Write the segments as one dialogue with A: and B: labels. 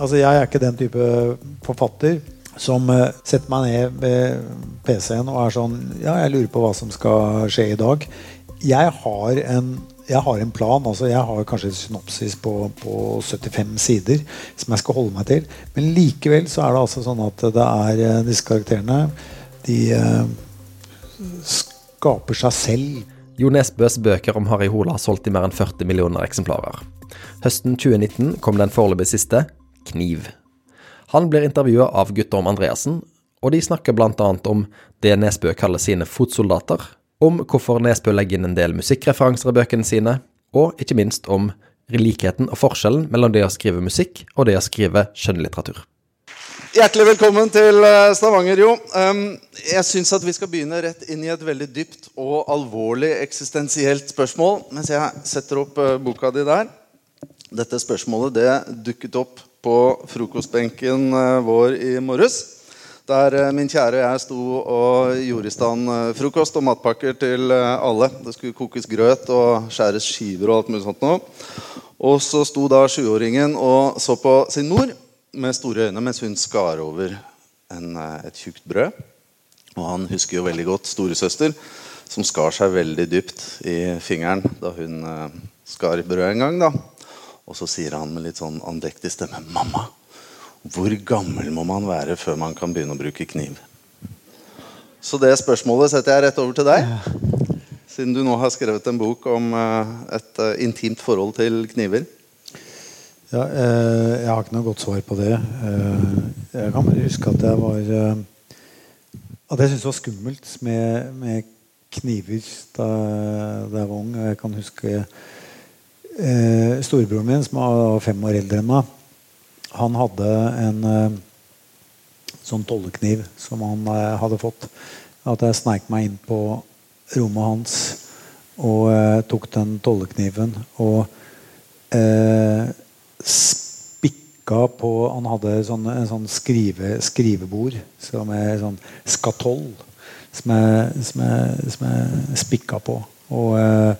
A: Altså, jeg er ikke den type forfatter som eh, setter meg ned ved PC-en og er sånn Ja, jeg lurer på hva som skal skje i dag. Jeg har en, jeg har en plan. altså Jeg har kanskje en synopsis på, på 75 sider som jeg skal holde meg til. Men likevel så er det altså sånn at det er eh, disse karakterene De eh, skaper seg selv.
B: Jo Nesbøs bøker om Harry Hole har solgt i mer enn 40 millioner eksemplarer. Høsten 2019 kom den foreløpig siste, Kniv. Han blir intervjua av Guttorm Andreassen, og de snakker bl.a. om det Nesbø kaller sine fotsoldater, om hvorfor Nesbø legger inn en del musikkreferanser i bøkene sine, og ikke minst om likheten og forskjellen mellom det å skrive musikk og det å skrive skjønnlitteratur.
C: Hjertelig velkommen til eh, Stavanger, Jo. Jeg syns at vi skal begynne rett inn i et veldig dypt og alvorlig eksistensielt spørsmål mens jeg setter opp uh, boka di der. Dette spørsmålet det dukket opp på frokostbenken uh, vår i morges. Der uh, min kjære og jeg sto og gjorde i stand frokost og matpakker til alle. Det skulle kokes grøt og skjæres skiver og alt mulig sånt noe. Og så sto da sjuåringen og så på sin mor med store øyne mens hun skar over en, eh, et tjukt brød. Og han husker jo veldig godt storesøster, som skar seg veldig dypt i fingeren da hun skar brød en gang. da. Og så sier han med litt sånn andektig stemme 'Mamma, hvor gammel må man være før man kan begynne å bruke kniv?' Så det spørsmålet setter jeg rett over til deg. Siden du nå har skrevet en bok om uh, et uh, intimt forhold til kniver.
A: Ja, eh, jeg har ikke noe godt svar på det. Eh, jeg kan bare huske at jeg var eh, At jeg syntes det var skummelt med, med kniver da, jeg var ung. Jeg kan huske eh, storebroren min, som var fem år eldre enn meg. Han hadde en eh, sånn tollekniv som han eh, hadde fått. At jeg sneik meg inn på rommet hans og tok den tollekniven. og spikka på Han hadde sånn, en sånn skrive, skrivebord som er sånn skatoll. Som jeg, som jeg, jeg spikka på. Og eh,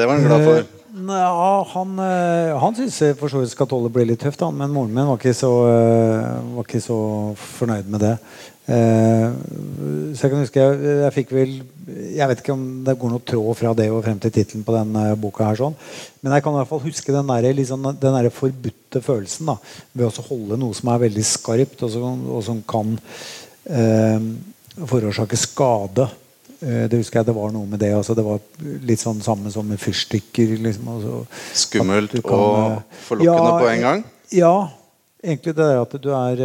C: Det var han glad for?
A: Eh, ja, han, eh, han syns for så vidt skatollet ble litt tøft, han, men moren min var ikke, så, var ikke så fornøyd med det. Eh, så jeg kan huske jeg, jeg, fikk vel Jeg vet ikke om det går noe tråd fra det og frem til tittelen på den boka. her sånn Men jeg kan i hvert fall huske den der, liksom, den der forbudte følelsen da, ved å holde noe som er veldig skarpt, og som, og som kan eh, forårsake skade. Uh, det husker jeg det var noe med det. Altså, det var litt sånn samme som med fyrstikker. Liksom, altså,
C: Skummelt kan, og forlokkende ja, på en gang?
A: Ja. Egentlig det er at du er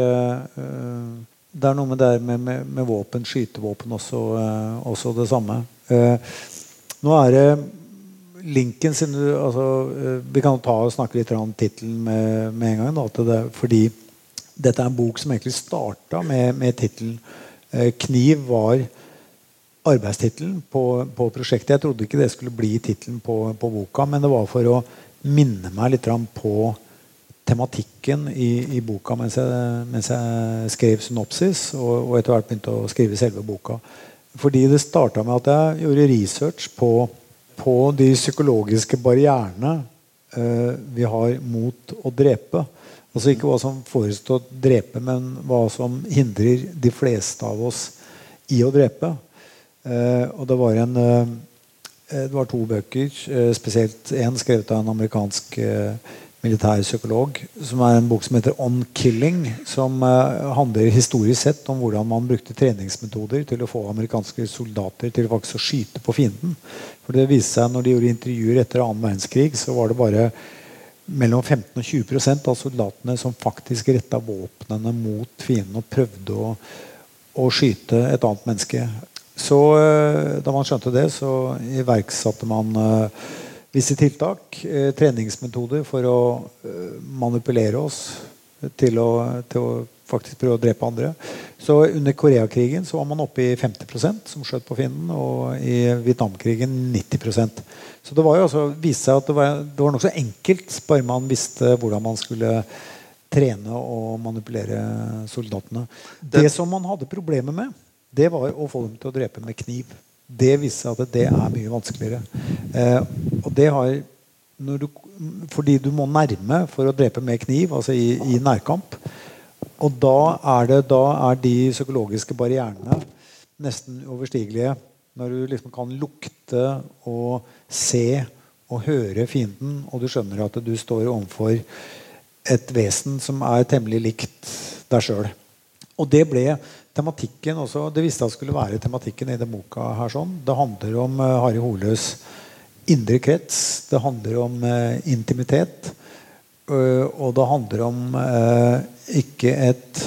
A: det er noe med det med, med, med våpen, skytevåpen, også, eh, også det samme. Eh, nå er det linken sin altså, eh, Vi kan ta og snakke litt om tittelen med, med, en gang. Da, det, fordi dette er en bok som egentlig starta med, med tittelen eh, 'Kniv' var arbeidstittelen på, på, prosjektet. Jeg trodde ikke det skulle bli tittelen på, på, boka, men det var for å minne meg litt på tematikken i, i boka mens jeg, mens jeg, skrev synopsis, og, og etter hvert begynte å skrive selve boka. Fordi det starta med at jeg gjorde research på, på de psykologiske barrierene eh, vi har mot å drepe. Altså ikke hva som forestår å drepe, men hva som hindrer de fleste av oss i å drepe. Uh, og det var en uh, det var to bøker, spesielt én skrevet av en amerikansk militærpsykolog, som er en bok som heter 'On Killing', som handler historisk sett om hvordan man brukte treningsmetoder til å få amerikanske soldater til faktisk å skyte på fienden. For det viste seg når de gjorde intervjuer etter annen verdenskrig, så var det bare mellom 15 og 20% av soldatene som faktisk retta våpnene mot fienden og prøvde å, å skyte et annet menneske. Så uh, da man skjønte det, så iverksatte man uh, visse tiltak, eh, treningsmetoder for å eh, manipulere oss til å, til å, faktisk prøve å drepe andre. Så Under Koreakrigen så var man oppe i 50% som skjøt på fienden. Og i Vietnamkrigen 90% Så det var jo altså, viste seg at det var, det var nokså enkelt, bare man visste hvordan man skulle trene og manipulere soldatene. Det, det som man hadde problemer med, det var å få dem til å drepe med kniv det viste seg at det er mye vanskeligere. Eh, og det har du, fordi du må nærme for å drepe med kniv, altså i, i nærkamp. Og da er, det, da er de psykologiske barrierene nesten uoverstigelige. Når du liksom kan lukte og se og høre fienden, og du skjønner at du står overfor et vesen som er temmelig likt deg sjøl. Og det ble tematikken også. Det visste jeg skulle være tematikken i den boka. her sånn. Det handler om uh, Harry Holøs indre krets. Det handler om uh, intimitet. Uh, og det handler om ikke et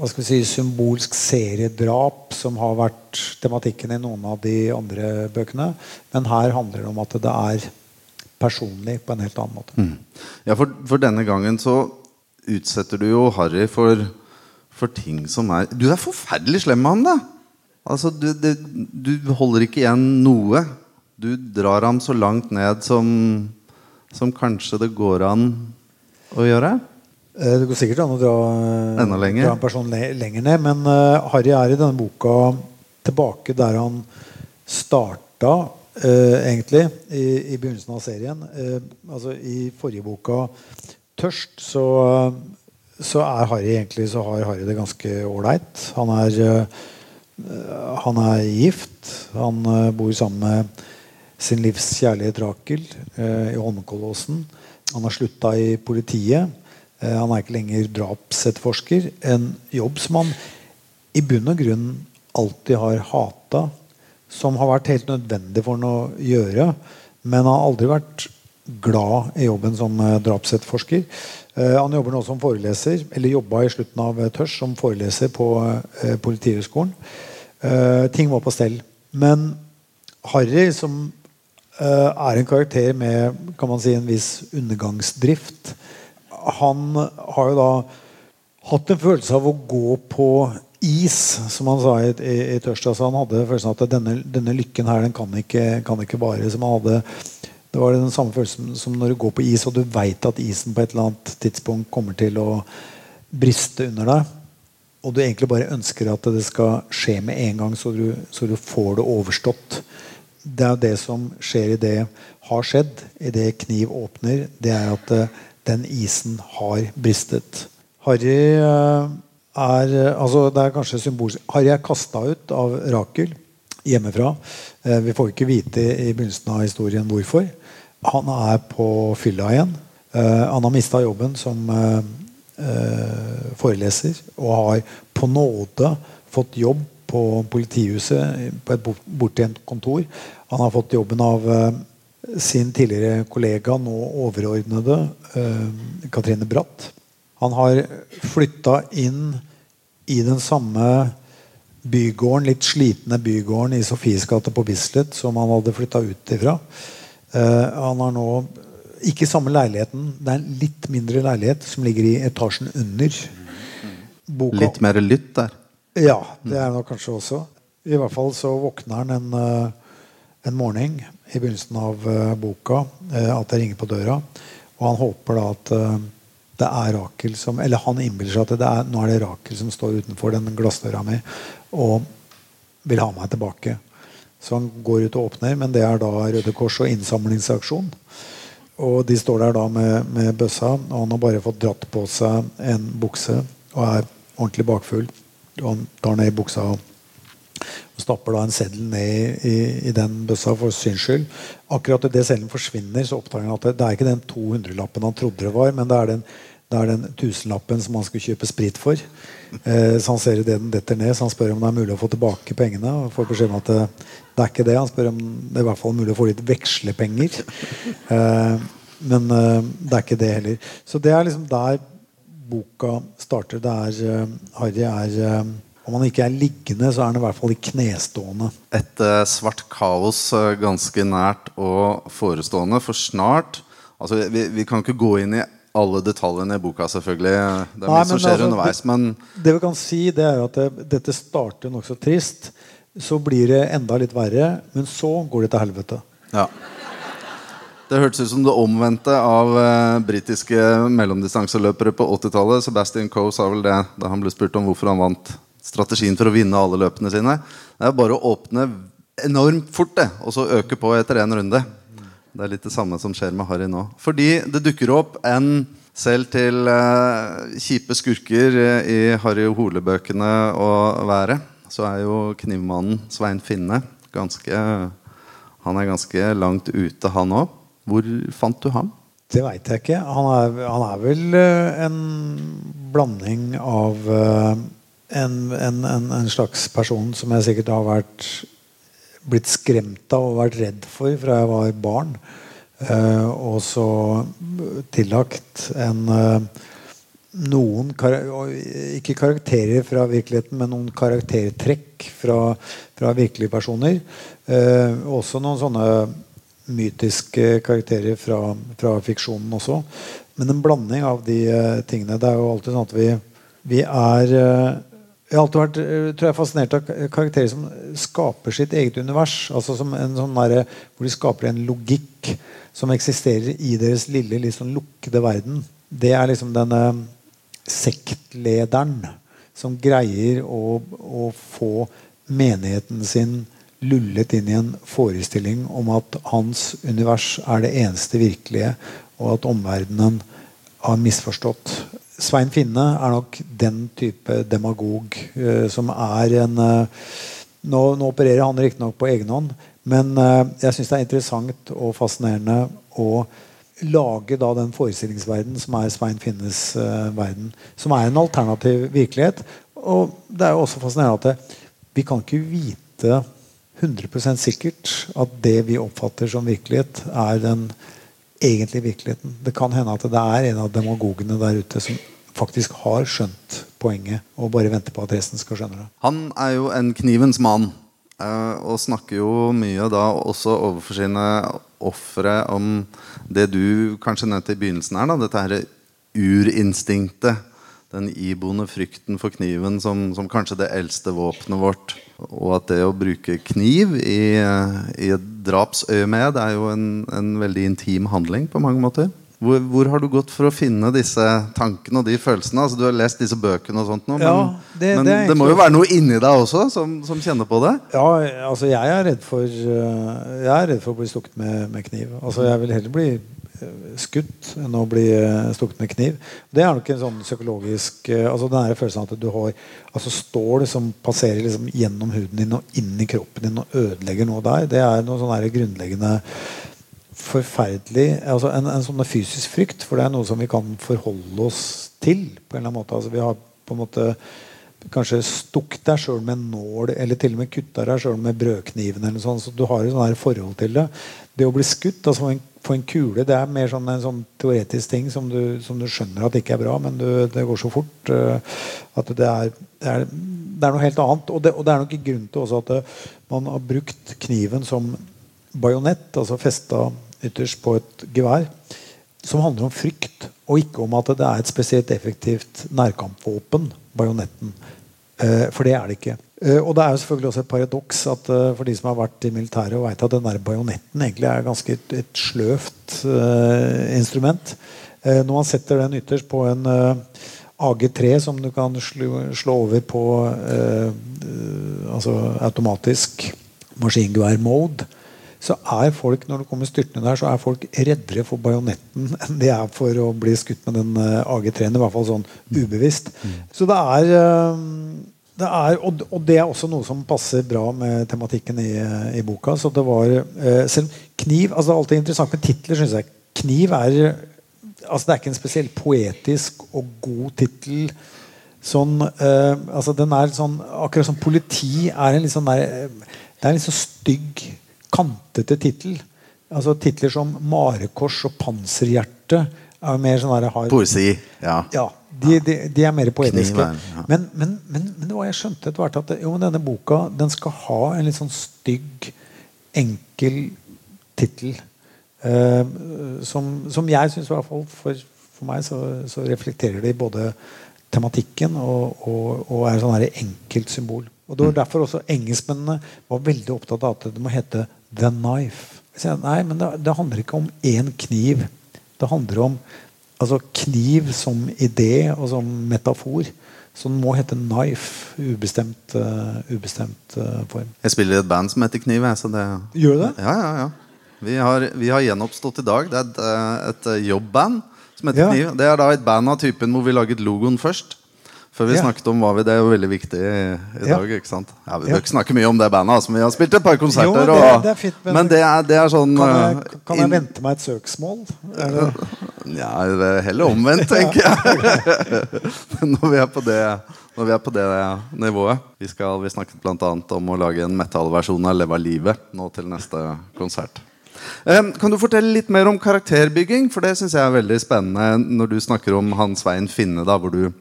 A: hva skal vi si, symbolsk seriedrap, som har vært tematikken i noen av de andre bøkene. Men her handler det om at det er personlig på en helt annen måte. Mm.
C: Ja, for, for, denne gangen så utsetter du jo Harry for, for, ting som er Du er forferdelig slem med ham, da! Altså, du, det, du, holder ikke igjen noe. Du drar ham så langt ned som, som kanskje det går an å gjøre.
A: Eh, det går sikkert an å dra,
C: Enda lenger.
A: dra en person lenger ned. Men uh, Harry er i denne boka tilbake der han starta, uh, egentlig, i, i, begynnelsen av serien. Uh, altså I forrige boka, 'Tørst', så, så, er Harry egentlig så har Harry det ganske ålreit. Han er han er gift. Han bor sammen med sin livs kjærlighet Rakel i Holmenkollåsen. Han har slutta i politiet. Eh, han er ikke lenger drapsetterforsker. En jobb som han i bunn og grunn alltid har hata. Som har vært helt nødvendig for han å gjøre. Men han har aldri vært glad i jobben som eh, drapsetterforsker. Eh, han jobber nå som foreleser, eller jobba i slutten av tørs som foreleser på Politihøgskolen. Ting var på stell. Men Harry, som er en karakter med kan man si, en viss undergangsdrift, han har jo da hatt en følelse av å gå på is, som han sa i, i, i Tørs. Altså han hadde følelsen av at denne, denne lykken her den kan ikke, kan vare. Som han hadde det var den samme følelsen som når du går på is og du veit at isen på et eller annet tidspunkt kommer til å briste under deg. Og du egentlig bare ønsker at det skal skje med en gang, så du, så du får det overstått. Det er det som skjer i det har skjedd, i det kniv åpner. Det er at den isen har bristet. Harry eh, er altså Det er kanskje symbolsk. Harry er kasta ut av Rakel hjemmefra. Eh, vi får ikke vite i begynnelsen av historien hvorfor. Han er på fylla igjen. Eh, han har mista jobben som foreleser og har på nåde fått jobb på politihuset, på et bortgjemt kontor. Han har fått jobben av sin tidligere kollega, nå overordnede, eh, Katrine Bratt. Han har flytta inn i den samme bygården, litt slitne bygården i Sofies gate på Bislett som han hadde flytta ut ifra. Eh, han har nå ikke samme leiligheten. Det er en litt mindre leilighet som ligger i etasjen under.
C: Boka. Litt mer lytt der?
A: Ja, det er det nok kanskje også. I hvert fall så våkner han en, eh, en morgen i begynnelsen av uh, boka at det ringer på døra. Og han håper da at det er Rakel som Eller han innbiller seg at det er, nå er det Rakel som står utenfor den glassdøra mi og vil ha meg tilbake. Så han går ut og åpner, men det er da Røde Kors og innsamlingsaksjon. Og de står der da med, med bøssa, og han har bare fått dratt på seg en bukse og er ordentlig bakfull. Og han tar ned buksa og stapper da en seddel ned i, i, den bøssa for syns skyld. Akkurat idet seddelen forsvinner, så oppdager han at det, det er ikke den 200-lappen han trodde det var, men det er den, det er den tusenlappen som han skulle kjøpe sprit for. Eh, så han ser idet den detter ned, så han spør om det er mulig å få tilbake pengene. og får beskjed om at det, det, er ikke det. Han spør om det er i hvert fall mulig å få litt vekslepenger. Eh, men eh, det er ikke det heller. Så det er liksom der boka starter. Det er eh, Harry er eh, om han ikke er liggende, så er han i hvert fall i knestående.
C: Et uh, svart kaos ganske nært og forestående. For snart altså, vi, vi, kan ikke gå inn i alle detaljene i boka, selvfølgelig. Det er mye som skjer altså, underveis, men
A: Det vi kan si, det er at det, dette starter nokså trist. Så blir det enda litt verre, men så går det til helvete.
C: Ja. Det hørtes ut som det omvendte av eh, britiske mellomdistanseløpere på 80-tallet. Sebastian Coe sa vel det da han ble spurt om hvorfor han vant strategien for å vinne alle løpene sine. Det er bare å åpne enormt fort det, og så øke på etter én runde. Det er litt det samme som skjer med Harry nå. Fordi det dukker opp en selv til uh, kjipe skurker eh, i Harry og Hole-bøkene å være, så er jo knivmannen Svein Finne ganske Han er ganske langt ute, han òg. Hvor fant du ham?
A: Det veit jeg ikke. Han er, han er vel eh, en blanding av en, en, en, en slags person som jeg sikkert har vært blitt skremt av og vært redd for fra jeg var barn. Uh, og så tillagt en uh, noen kar Ikke karakterer fra virkeligheten, men noen karaktertrekk fra, fra virkelige personer. Uh, også noen sånne mytiske karakterer fra, fra, fiksjonen også. Men en blanding av de tingene. Det er jo alltid sånn at vi, vi er jeg har alltid vært tror jeg, fascinert av karakterer som skaper sitt eget univers. altså som en sånn der, Hvor de skaper en logikk som eksisterer i deres lille, liksom lukkede verden. Det er liksom denne sektlederen som greier å, å få menigheten sin lullet inn i en forestilling om at hans univers er det eneste virkelige, og at omverdenen har misforstått. Svein Finne er nok den type demagog uh, som er en uh, nå, nå, opererer han riktignok på egen hånd, men uh, jeg syns det er interessant og fascinerende å lage da den forestillingsverden som er Svein Finnes verden. Som er en alternativ virkelighet. Og det er jo også fascinerende at vi kan ikke vite 100% sikkert at det vi oppfatter som virkelighet, er den egentlige virkeligheten. Det kan hende at det er en av demagogene der ute som faktisk har skjønt poenget og bare venter på at resten skal skjønne det.
C: Han er jo en knivens mann. Eh, og snakker jo mye da også overfor sine ofre om det du kanskje nevnte i begynnelsen her. da, Dette her urinstinktet. Den iboende frykten for kniven som, som kanskje det eldste våpenet vårt. Og at det å bruke kniv i, i et drapsøyemed er jo en, en veldig intim handling på mange måter. Hvor, hvor, har du gått for å finne disse tankene og de følelsene? Altså, du har lest disse bøkene, og sånt nå, men, det, men det, det, må jo være noe inni deg også som, som, kjenner på det?
A: Ja, altså jeg er redd for, eh, jeg er redd for å bli stukket med, med kniv. Altså Jeg vil heller bli skutt enn å bli eh, stukket med kniv. Det er nok en sånn psykologisk altså Den følelsen av at du har altså stål som passerer liksom gjennom huden din og inn i kroppen din og ødelegger noe der. Det er noe sånn grunnleggende forferdelig altså en, en, sånn fysisk frykt, for det er noe som vi kan forholde oss til. på en eller annen måte. Altså, vi har på en måte kanskje stukket deg sjøl med en nål, eller til og med kutta deg sjøl med brødkniven. eller sånn, så Du har et sånn forhold til det. Det å bli skutt altså en, få en kule det er mer sånn en sånn teoretisk ting som du, som du, skjønner at ikke er bra, men du, det går så fort uh, at det er, det, er, det er, noe helt annet. Og det, og det er nok grunn til også at det, uh, man har brukt kniven som bajonett, altså festa ytterst på et gevær, som handler om frykt, og ikke om at det er et spesielt effektivt nærkampvåpen, bajonetten. Eh, for det er det ikke. Eh, og det er jo selvfølgelig også et paradoks at eh, for de som har vært i militæret og vet at den der bajonetten egentlig er ganske et, et sløvt instrument. Når man setter den ytterst på en uh, AG3 som du kan slå, slå over på altså automatisk maskingevær-mode, så er folk når det kommer styrtende der, så er folk reddere for bajonetten enn de er for å bli skutt med den eh, AG3-en. I hvert fall sånn ubevisst. Mm. Så det er, uh, det er og, det er også noe som passer bra med tematikken i, i boka. Så det var Selv kniv altså Det er alltid interessant med titler, syns jeg. Kniv er altså Det er ikke en spesielt poetisk og god tittel. Sånn, altså den er sånn Akkurat som politi er en litt sånn der, Det er en litt sånn stygg kantete tittel. Altså Titler som 'Marekors' og 'Panserhjerte' er mer sånn har,
C: Poesi. Ja.
A: ja de, de, de, er mer poetiske. Kniven, ja. men, men, men, men, det var jeg skjønte etter hvert at jo, denne boka den skal ha en litt sånn stygg, enkel tittel. Eh, som, som, jeg syns for, for meg så, så, reflekterer i både tematikken og, og, og er sånn enkelt symbol. Og Det var derfor også engelskmennene var veldig opptatt av at det må hete The Knife. Jeg, nei, men det, det, handler ikke om én kniv. Det handler om altså, kniv som idé og som metafor. Som må hete Knife. Ubestemt, uh, ubestemt uh, form.
C: Jeg spiller i et band som heter Kniv. Så det...
A: Gjør du det?
C: Ja, ja, ja. Vi har, vi har gjenoppstått i dag. Det er et, eh, et jobbband som heter
A: Ja.
C: Kniv. Det er da et band av typen hvor vi laget logoen først. Før vi
A: Ja.
C: snakket om hva vi Det er jo veldig viktig i, i
A: Ja.
C: dag. ikke sant? Ja, vi bør ikke snakke mye om det bandet. Altså, vi har spilt et par konserter.
A: Jo, det- det fint, men-
C: men det er, det er sånn
A: Kan jeg,
C: eh,
A: kan jeg vente meg et søksmål?
C: Nja, er heller omvendt, tenker jeg. når, vi er på det, når vi er på det nivået. Vi, skal, vi snakket bl.a. om å lage en metallversjon av Leva livet nå til neste konsert. Kan du fortelle litt mer om karakterbygging? For det synes jeg er veldig spennende når du snakker om Hans Svein Finne, da, hvor du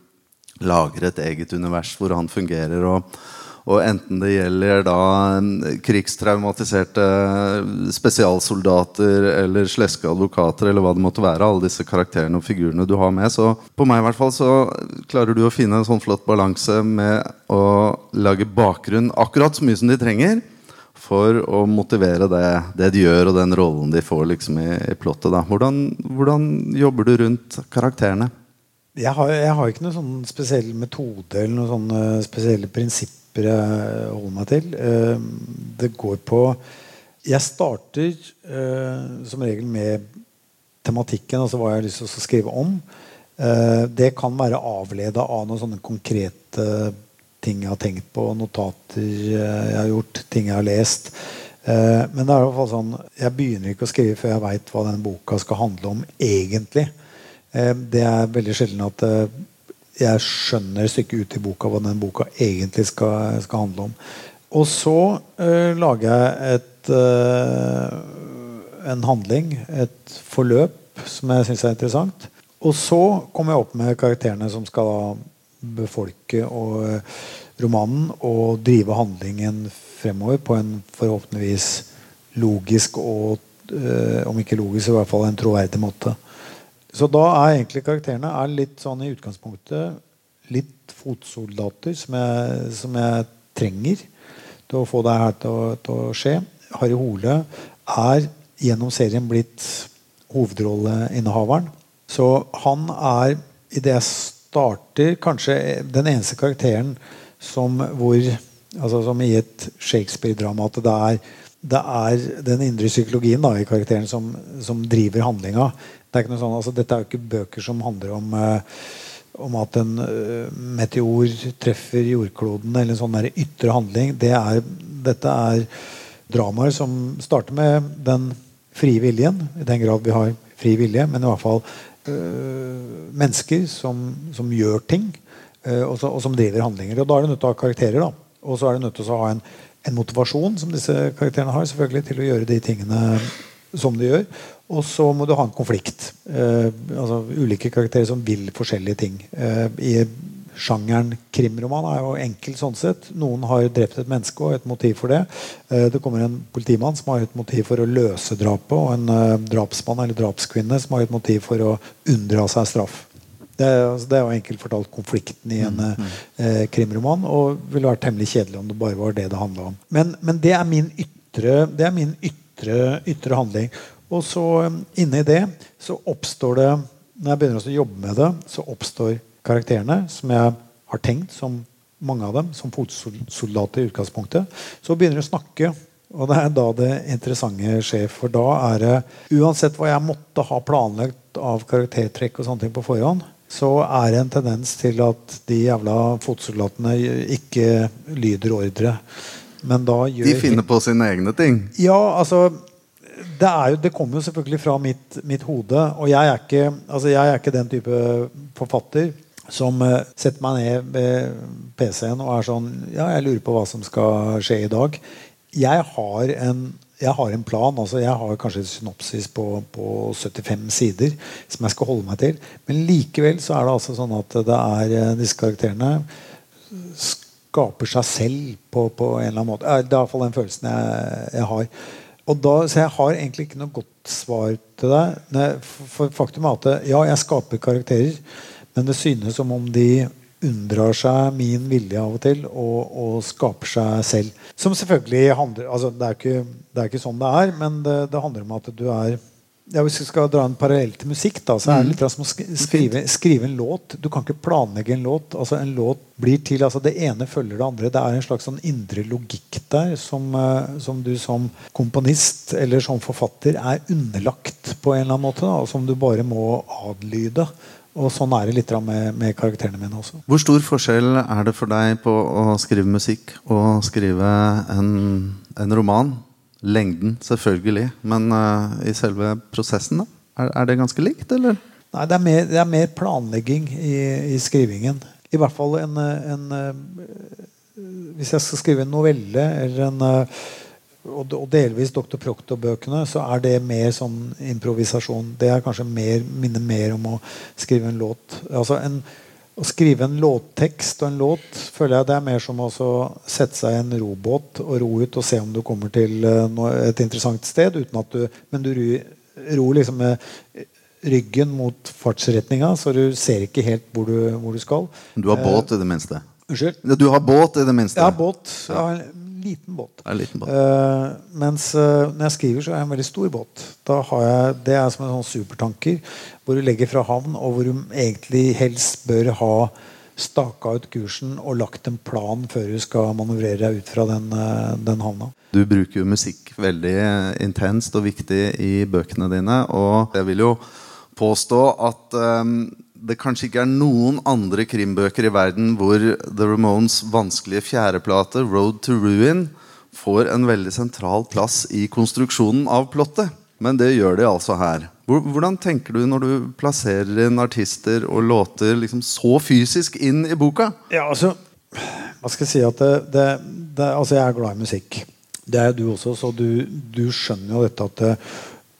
C: lager et eget univers hvor han fungerer. og og enten det gjelder da krigstraumatiserte spesialsoldater eller sleske advokater eller hva det måtte være, alle disse karakterene og figurene du har med, så på meg i hvert fall så klarer du å finne en sånn flott balanse med å lage bakgrunn akkurat så mye som de trenger for å motivere det, det de gjør, og den rollen de får liksom i, i plottet. Da. Hvordan, hvordan jobber du rundt karakterene?
A: Jeg, har, jeg har ikke noen sånn spesiell metode eller noen sånne spesielle prinsipper jeg holder meg til. Eh, Det går på Jeg starter eh, som regel med tematikken, altså hva jeg har lyst til å skrive om. Eh, Det kan være avleda av noen sånne konkrete ting jeg har tenkt på, notater jeg har gjort, ting jeg har lest. Eh, Men det er i hvert fall sånn jeg begynner ikke å skrive før jeg veit hva denne boka skal handle om egentlig. Eh, Det er veldig sjelden at eh, jeg skjønner stykket ut i boka hva den boka egentlig skal, skal handle om. Og så uh, lager jeg et, uh, en handling, et forløp, som jeg syns er interessant. Og så kommer jeg opp med karakterene som skal befolke og, uh, romanen og drive handlingen fremover på en forhåpentligvis logisk og om ikke logisk, i hvert fall en troverdig måte. Så da er egentlig karakterene er litt sånn i utgangspunktet litt fotsoldater som jeg, som jeg trenger til å få det her til å, til å skje. Harry Hole er gjennom serien blitt hovedrolleinnehaveren. Så han er, idet jeg starter, kanskje den eneste karakteren som hvor altså Som i et Shakespeare-drama at det er, det er den indre psykologien da, i karakteren som, som driver handlinga. Det er ikke noe sånn, altså, dette er jo ikke bøker som handler om eh, om at en eh, meteor treffer jordkloden, eller en sånn der ytre handling. Det er, dette er dramaer som starter med den frie viljen, i den grad vi har fri vilje, men i hvert fall øh, mennesker som, som gjør ting, øh, og, så, og som driver handlinger. Og da er du nødt til å ha karakterer. da. Og så er du nødt til å ha en, en motivasjon som disse karakterene har, selvfølgelig, til å gjøre de tingene som de gjør. Og så må du ha en konflikt. Eh, altså Ulike karakterer som vil forskjellige ting. Eh, I sjangeren krimroman er jo enkel sånn sett. Noen har drept et menneske og et motiv for det. Eh, det kommer en politimann som har et motiv for å løse drapet, og en eh, drapsmann eller drapskvinne som har et motiv for å unndra seg straff. Det er, altså, det er jo enkelt fortalt konflikten i en eh, krimroman. Og ville vært temmelig kjedelig om det bare var det det handla om. Men, men det er min ytre, det er min ytre, ytre handling. Og så um, inni det så oppstår det Når jeg begynner å jobbe med det, så oppstår karakterene som jeg har tenkt, som mange av dem, som fotsoldater i utgangspunktet. Så begynner de å snakke. Og det er da det interessante skjer. For da er det Uansett hva jeg måtte ha planlagt av karaktertrekk og sånne ting på forhånd, så er det en tendens til at de jævla fotsoldatene ikke lyder ordre. Men da gjør
C: De finner på sine egne ting.
A: ja, altså det, er jo, det kommer jo selvfølgelig fra mitt, mitt hode. Og jeg er, ikke, altså jeg er ikke den type forfatter som eh, setter meg ned ved PC-en og er sånn Ja, jeg lurer på hva som skal skje i dag. Jeg har en, jeg har en plan. altså Jeg har kanskje et synopsis på, på 75 sider som jeg skal holde meg til. Men likevel så er det altså sånn at det er eh, disse karakterene skaper seg selv på, på en eller annen måte. Det er i hvert fall den følelsen jeg, jeg har. Da, så jeg har egentlig ikke noe godt svar til deg. For faktum er at ja, jeg skaper karakterer, men det synes som om de unndrar seg min vilje av og til og, og skaper seg selv. Som selvfølgelig handler altså Det er ikke, det er ikke sånn det er, men det, det handler om at du er ja, Hvis vi skal dra en parallell til musikk, da, så er det litt som å skrive, skrive, en låt. Du kan ikke planlegge en låt. altså En låt blir til, altså Det ene følger det andre. Det er en slags sånn indre logikk der som, uh, som, du som komponist eller som forfatter er underlagt på en eller annen måte. Da, og som du bare må adlyde. Og sånn er det litt med, med, karakterene mine også.
C: Hvor stor forskjell er det for deg på å skrive musikk og skrive en, en roman? Lengden, selvfølgelig. Men uh, i selve prosessen, da? Er, er, det ganske likt, eller?
A: Nei, det er mer, det er mer planlegging i, i, skrivingen. I hvert fall en, en uh, Hvis jeg skal skrive en novelle eller en uh, og, og, delvis Dr. Proctor-bøkene, så er det mer sånn improvisasjon. Det er kanskje mer, minner mer om å skrive en låt. Altså en, å skrive en låttekst og en låt føler jeg det er mer som å sette seg i en robåt og ro ut og se om du kommer til uh, et interessant sted. uten at du, Men du ror liksom med ryggen mot fartsretninga, så du ser ikke helt hvor du, hvor du skal.
C: Du har båt i det minste?
A: Unnskyld?
C: Du har båt i det minste?
A: Har båt. Jeg har liten båt.
C: En liten båt.
A: Uh, mens uh, når jeg skriver, så er jeg en veldig stor båt. Da har jeg, det er som en sånn supertanker hvor du legger fra havn, og hvor du egentlig helst bør ha staka ut kursen og lagt en plan før du skal manøvrere deg ut fra den, uh, den havna.
C: Du bruker jo musikk veldig intenst og viktig i bøkene dine. Og jeg vil jo påstå at um, det kanskje ikke er noen andre krimbøker i verden hvor The Ramones' vanskelige fjerdeplate, 'Road to Ruin', får en veldig sentral plass i konstruksjonen av plottet. Men det gjør de altså her. Hvordan tenker du når du plasserer inn artister og låter liksom så fysisk inn i boka?
A: Ja, altså Hva skal jeg si at det, det, det, Altså, jeg er glad i musikk. Det er du også, så du, du skjønner jo dette at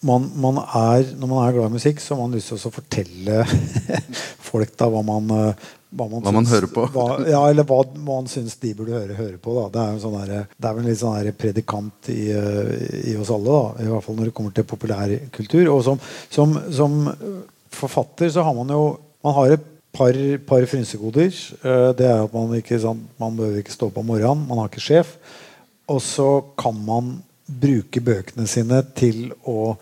A: man, man er, når man er glad i musikk, så har man lyst til å fortelle folk da hva man,
C: eh, hva
A: man,
C: hva man hører på.
A: Hva, ja, eller hva man syns de burde høre, høre på. Da. Det er sånn der, det er vel en litt sånn predikant i, eh, i, oss alle. Da. I hvert fall når det kommer til populærkultur. Og som, som, som, forfatter så har man jo Man har et par, par frynsegoder. Eh, det er at man ikke sånn, man behøver ikke stå på om morgenen. Man har ikke sjef. Og så kan man bruke bøkene sine til å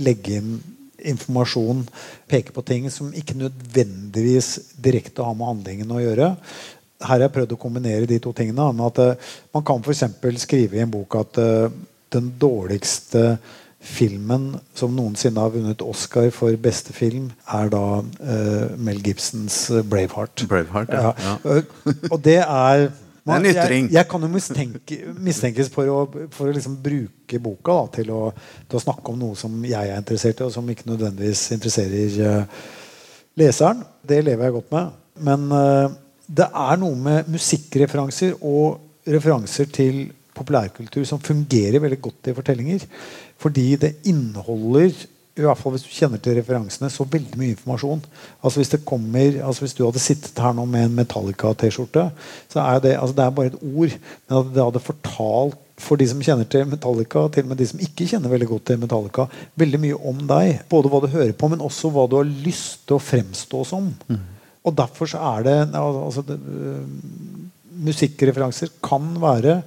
A: legge inn informasjon, peke på ting som ikke nødvendigvis direkte har med handlingen å gjøre. Her har jeg prøvd å kombinere de to tingene. at uh, Man kan f.eks. skrive i en bok at uh, den dårligste filmen som noensinne har vunnet Oscar for beste film, er da uh, Mel Gibsons 'Braveheart'.
C: Braveheart ja.
A: Ja. og det er
C: man, en
A: ytring. Jeg, jeg, kan jo mistenke, mistenkes for å, for å liksom bruke boka da, til, å, til, å, snakke om noe som jeg er interessert i, og som ikke nødvendigvis interesserer uh, leseren. Det lever jeg godt med. Men uh, det er noe med musikkreferanser og referanser til populærkultur som fungerer veldig godt i fortellinger. Fordi det inneholder i hvert fall hvis du kjenner til referansene, så veldig mye informasjon. Altså Hvis det kommer, altså hvis du hadde sittet her nå med en Metallica-T-skjorte, så er det, altså det er bare et ord. Men at det hadde fortalt for de som kjenner til Metallica, til og med de som ikke kjenner veldig godt til Metallica, veldig mye om deg. Både hva du hører på, men også hva du har lyst til å fremstå som. Mm. Og derfor så er det, altså, det uh, Musikkreferanser kan være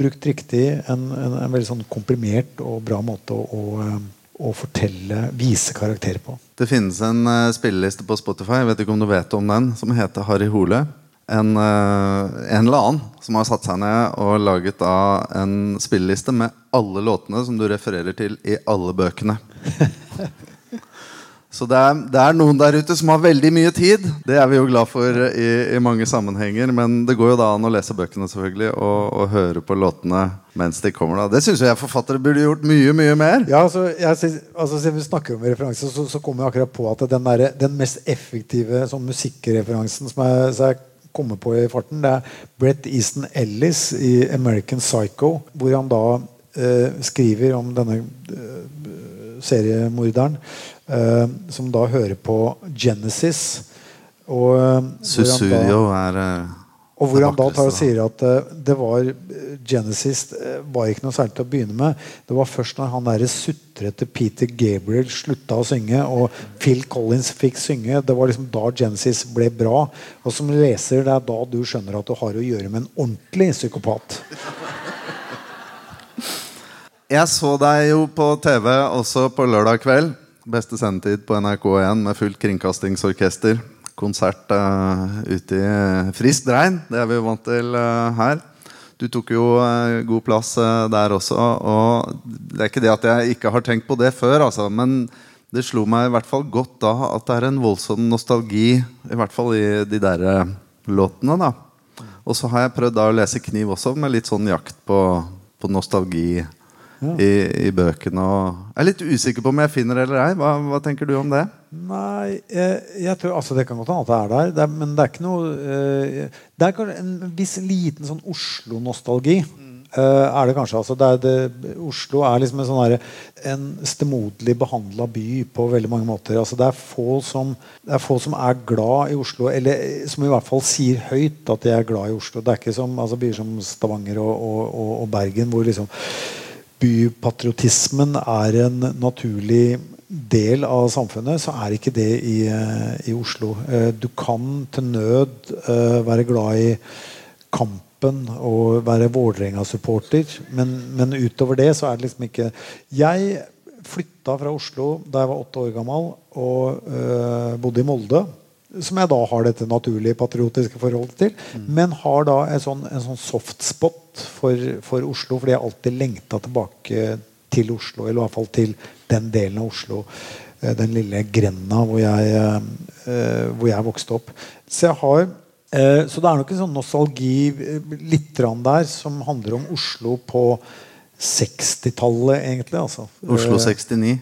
A: brukt riktig en, en, en veldig sånn komprimert og bra måte å, å uh, å fortelle, vise karakterer på.
C: Det finnes en uh, spilleliste på Spotify jeg vet ikke om du vet om den, som heter Harry Hole. En, uh, en eller annen som har satt seg ned og laget da en spilleliste med alle låtene som du refererer til i alle bøkene. Så det er, det er, noen der ute som har veldig mye tid. Det er vi jo glad for i, i mange sammenhenger. Men det går jo da an å lese bøkene selvfølgelig og, og høre på låtene mens de kommer. da Det syns jeg forfattere burde gjort mye mye mer.
A: Ja, altså, jeg, altså Siden vi snakker om referanser, så, så kommer jeg akkurat på at den, der, den mest effektive sånn musikkreferansen som jeg, så jeg kommer på i farten, det er Brett Easton Ellis i 'American Psycho', hvor han da eh, skriver om denne eh, seriemorderen Uh, som da hører på Genesis. Og,
C: Susurio er
A: Og hvor han da tar og sier at det var Genesis var ikke noe særlig til å begynne med. Det var først når han der sutrete Peter Gabriel slutta å synge, og Phil Collins fikk synge, det var liksom da Genesis ble bra. Og som leser, det er da du skjønner at du har å gjøre med en ordentlig psykopat.
C: Jeg så deg jo på TV også på lørdag kveld. Beste sendetid på NRK1 med fullt kringkastingsorkester. Konsert uh, ute i friskt regn. Det er vi jo vant til uh, her. Du tok jo uh, god plass der også. Og det er ikke det at jeg ikke har tenkt på det før, altså, men det slo meg i hvert fall godt da at det er en voldsom nostalgi, i hvert fall i de der låtene. da. Og så har jeg prøvd da å lese Kniv også, med litt sånn jakt på, på nostalgi i, i, bøkene. Og jeg er litt usikker på om jeg finner det eller ei. Hva, hva, tenker du om det?
A: Nei, jeg, jeg tror, altså Det kan godt hende at det er der, det er, men det er ikke noe uh, Det er en viss liten sånn Oslo-nostalgi. Uh, er det kanskje altså det er det, Oslo er liksom en sånn her, en stemoderlig behandla by på veldig mange måter. altså det er, som, det er få som er glad i Oslo, eller som i hvert fall sier høyt at de er glad i Oslo. Det er ikke som altså, byer som Stavanger og, og, og Bergen, hvor liksom bypatriotismen er en naturlig del av samfunnet, så er ikke det i, eh, i Oslo. Eh, du kan til nød eh, være glad i kampen og være Vålerenga-supporter, men, men, utover det så er det liksom ikke Jeg flytta fra Oslo da jeg var åtte år gammel og bodde i Molde som jeg da har dette naturlige patriotiske forholdet til. Mm. Men har da en sånn, en sånn softspot for, for, Oslo, fordi jeg alltid lengta tilbake til Oslo. Eller i hvert fall til den delen av Oslo, eh, den lille grenda hvor jeg, uh, hvor jeg vokste opp. Så jeg har så det er nok en sånn nostalgi litt der som handler om Oslo på 60-tallet, egentlig. Altså.
C: Oslo 69?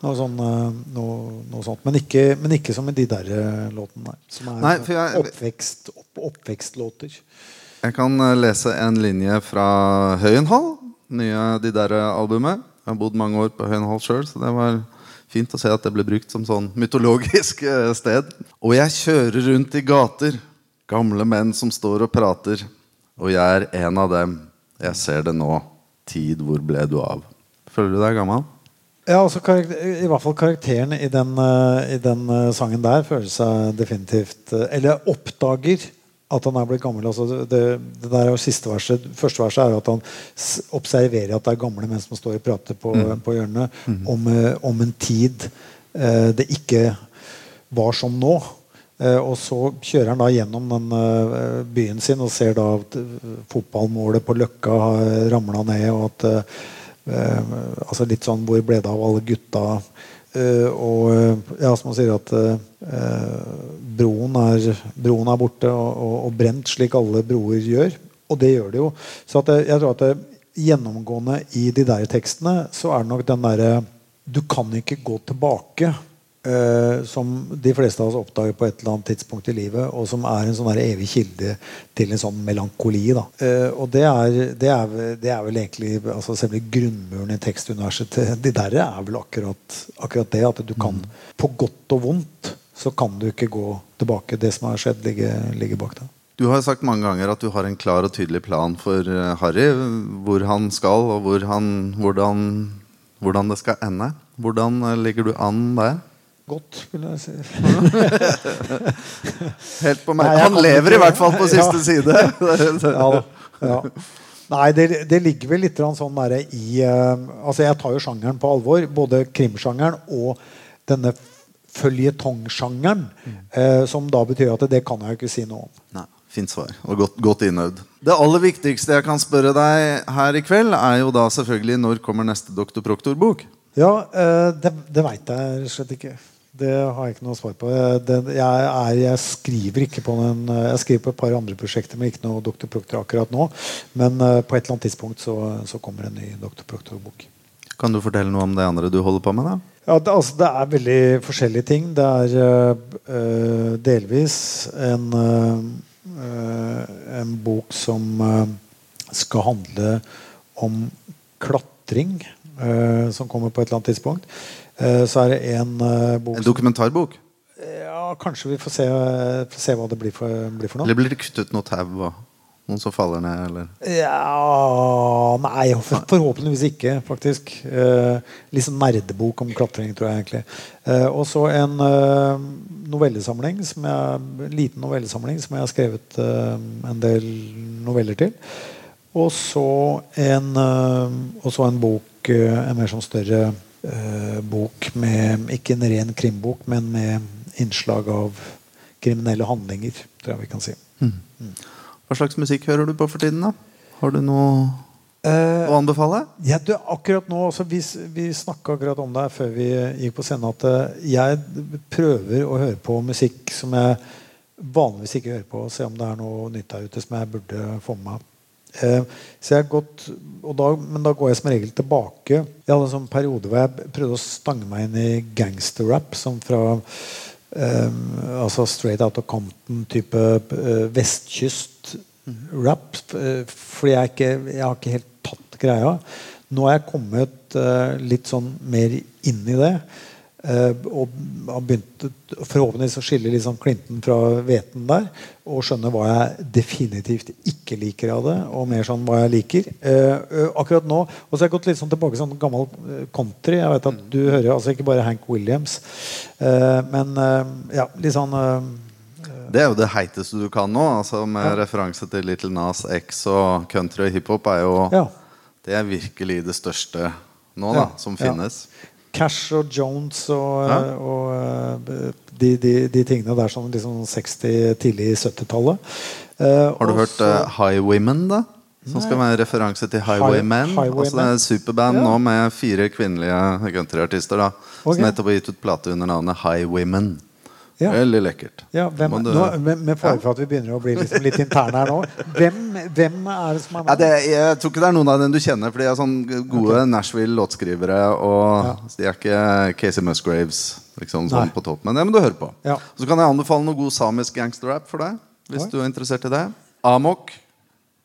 A: Noe, sånn, eh, noe, noe sånt. Men ikke, men ikke, som i de der eh, låtene. Som er
C: Nei, jeg,
A: oppvekst, opp, oppvekstlåter.
C: Jeg kan eh, lese en linje fra Høyenhall, nye de der albumet. Jeg har bodd mange år på Høyenhall sjøl, så det var fint å se at det ble brukt som sånn mytologisk sted. Og jeg kjører rundt i gater, gamle menn som står og prater. Og jeg er en av dem. Jeg ser det nå. Tid, hvor ble du av? Føler du deg gammel?
A: Ja, altså I hvert fall karakteren i den, uh, i den uh, sangen der føler seg definitivt uh, Eller oppdager at han er blitt gammel. Altså det, det, der er jo siste verset Første verset er at han observerer at det er gamle menn som står og prater på, mm. på hjørnet mm. om, om, en tid det ikke var som nå. og så kjører han da gjennom den byen sin og ser da at fotballmålet på Løkka har ramla ned. og at Eh, altså litt sånn Hvor ble det av alle gutta? Uh, og eh, ja, som man sier at broen, er, broen, er, borte og, og, og, brent, slik alle broer gjør. Og det gjør det jo. Så jeg, jeg tror at det, gjennomgående i de der tekstene så er det nok den derre Du kan ikke gå tilbake. Uh, som de fleste av oss oppdager på et eller annet tidspunkt i livet, og som er en sånn evig kilde til en sånn melankoli. Uh, og det er, det, er, det er, vel egentlig altså selve grunnmuren i tekstuniverset de der er vel akkurat, akkurat, det. At du kan, mm. på godt og vondt, så kan du ikke gå tilbake. Det som har skjedd, ligger, ligger bak deg.
C: Du har sagt mange ganger at du har en klar og tydelig plan for eh, Harry. Hvor han skal, og hvor han, hvordan, hvordan det skal ende. Hvordan ligger du an der?
A: Godt, vil jeg si.
C: Helt på meg. Han lever i hvert fall på siste side.
A: ja, ja. Nei, det, det, ligger vel litt sånn der i uh, altså Jeg tar jo sjangeren på alvor. Både krimsjangeren og denne føljetongsjangeren. Mm. Uh, som da betyr at det, det kan jeg jo ikke si noe om.
C: Nei, Fint svar. Og godt, godt innøvd. Det aller viktigste jeg kan spørre deg her i kveld, er jo da selvfølgelig når kommer neste Doktor Proktor-bok?
A: Ja, uh, det, det veit jeg slett ikke. Det har jeg ikke noe svar på. Jeg, er, jeg, skriver ikke på den, jeg skriver på et par andre prosjekter, men ikke noe Dr. Proctor akkurat nå. Men uh, på et eller annet tidspunkt så, så kommer en ny Dr. Proctor-bok.
C: Kan du fortelle noe om det andre du holder på med? da?
A: Ja, det, altså, det er veldig forskjellige ting. Det er uh, delvis en, uh, en bok som skal handle om klatring. som kommer på et eller annet tidspunkt. Eh, så er det en uh, bok
C: En dokumentarbok?
A: Ja, kanskje vi får se, får se hva det blir for, blir for, noe.
C: Eller blir det kuttet noe tau noen som faller ned? Eller?
A: Ja Nei, forhåpentligvis ikke, faktisk. Eh, litt sånn nerdebok om klatring, tror jeg egentlig. Eh, og så en eh, novellesamling, som jeg, liten novellesamling som jeg har skrevet en del noveller til. Og så en, en bok, en mer sånn større eh, bok med Ikke en ren krimbok, men med innslag av kriminelle handlinger, tror jeg vi kan si.
C: Hva slags musikk hører du på for tiden? da? Har du noe å anbefale?
A: Ja, du, akkurat nå, altså, Vi, vi snakka akkurat om det før vi gikk på scenen, at eh, jeg prøver å høre på musikk som jeg vanligvis ikke hører på, og se om det er noe nytt der ute som jeg burde få med meg. Eh, så jeg gått, da, Men da går jeg som regel tilbake. Jeg hadde en sånn periode hvor jeg prøvde å stange meg inn i gangsterrap. Som fra eh, altså Straight Out of Compton-type eh, vestkyst-rap. Eh, fordi jeg, ikke, jeg har ikke helt tatt greia. Nå har jeg kommet eh, litt sånn mer inn i det. Eh, og han begynte forhåpentligvis å skille liksom klinten Clinton fra hveten der. Og skjønne hva jeg definitivt ikke liker av det, og mer sånn hva jeg liker. Eh, akkurat nå Og så har jeg gått litt sånn tilbake til sånn gammel eh, country. Jeg vet at du hører altså ikke bare Hank Williams, eh, men eh, ja, litt sånn
C: Det er jo det heiteste du kan nå. altså Med referanse til Little Nas X og country og hiphop er jo
A: Ja.
C: Det er virkelig det største nå, da,
A: Ja,
C: som
A: ja.
C: finnes.
A: Cash og Jones og, og eh, de, de, de tingene der som liksom 60-, tidlig 70-tallet. Eh,
C: Har du hørt
A: uh,
C: eh, Highwaymen, da? Som skal være referanse til Highwaymen.
A: Highwaymen.
C: Altså det er et superband
A: Ja.
C: nå med fire kvinnelige countryartister. da
A: Ok.
C: Som nettopp har gitt ut plate under navnet Highwaymen.
A: Ja.
C: Veldig lekkert.
A: Ja, hvem,
C: det,
A: nå, med, med fare for at vi begynner å bli liksom litt interne her nå. Hvem, hvem er det som er
C: Ja, det, jeg tror ikke det er noen av dem du kjenner, for de er sånn gode Nashville-låtskrivere. Og de er ikke Casey Musgraves liksom, sånn på topp. Men det må du høre på.
A: Ja.
C: Så kan jeg anbefale noe god samisk gangsterrap for deg. Hvis
A: Oi.
C: du er interessert i det. Amok.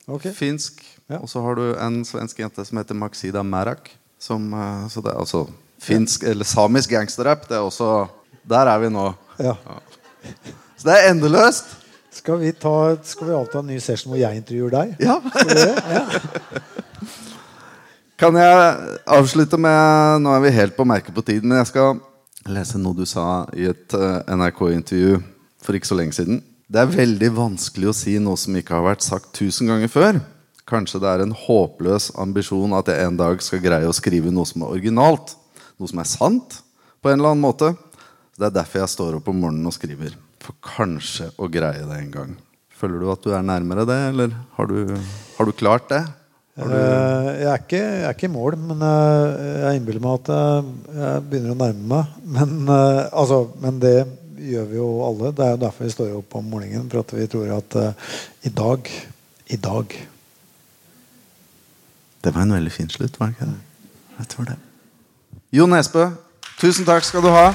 A: Okay.
C: Finsk.
A: Ja.
C: Og så har du en svensk jente som heter Maxida Merak. Som, eh, så det er altså finsk, eller samisk gangsterrap. Det er også Der er vi nå.
A: Ja.
C: Så det er endeløst.
A: Skal vi, ta, skal vi avta en ny session hvor jeg intervjuer deg?
C: Ja.
A: Ja.
C: Kan jeg avslutte med Nå er vi helt på merket på tiden, men jeg skal lese noe du sa i et eh, NRK-intervju for ikke så lenge siden. Det er veldig vanskelig å si noe som ikke har vært sagt tusen ganger før. Kanskje det er en håpløs ambisjon at jeg en dag skal greie å skrive noe som er originalt. Noe som er sant, på en eller annen måte. Det er derfor jeg står opp om morgenen og skriver. For kanskje å greie det en gang. Føler du at du er nærmere det, eller har du, har du klart det? Har du
A: Eh, jeg, er ikke, jeg er ikke i mål, men eh, jeg innbiller meg at jeg, jeg begynner å nærme meg. Men, eh, altså, men det gjør vi jo alle. Det er jo derfor vi står opp om morgenen. For at vi tror at uh, i dag I dag
C: Det var en veldig fin slutt, var det ikke det? Jeg tror det. Jo Nesbø, tusen takk skal du ha.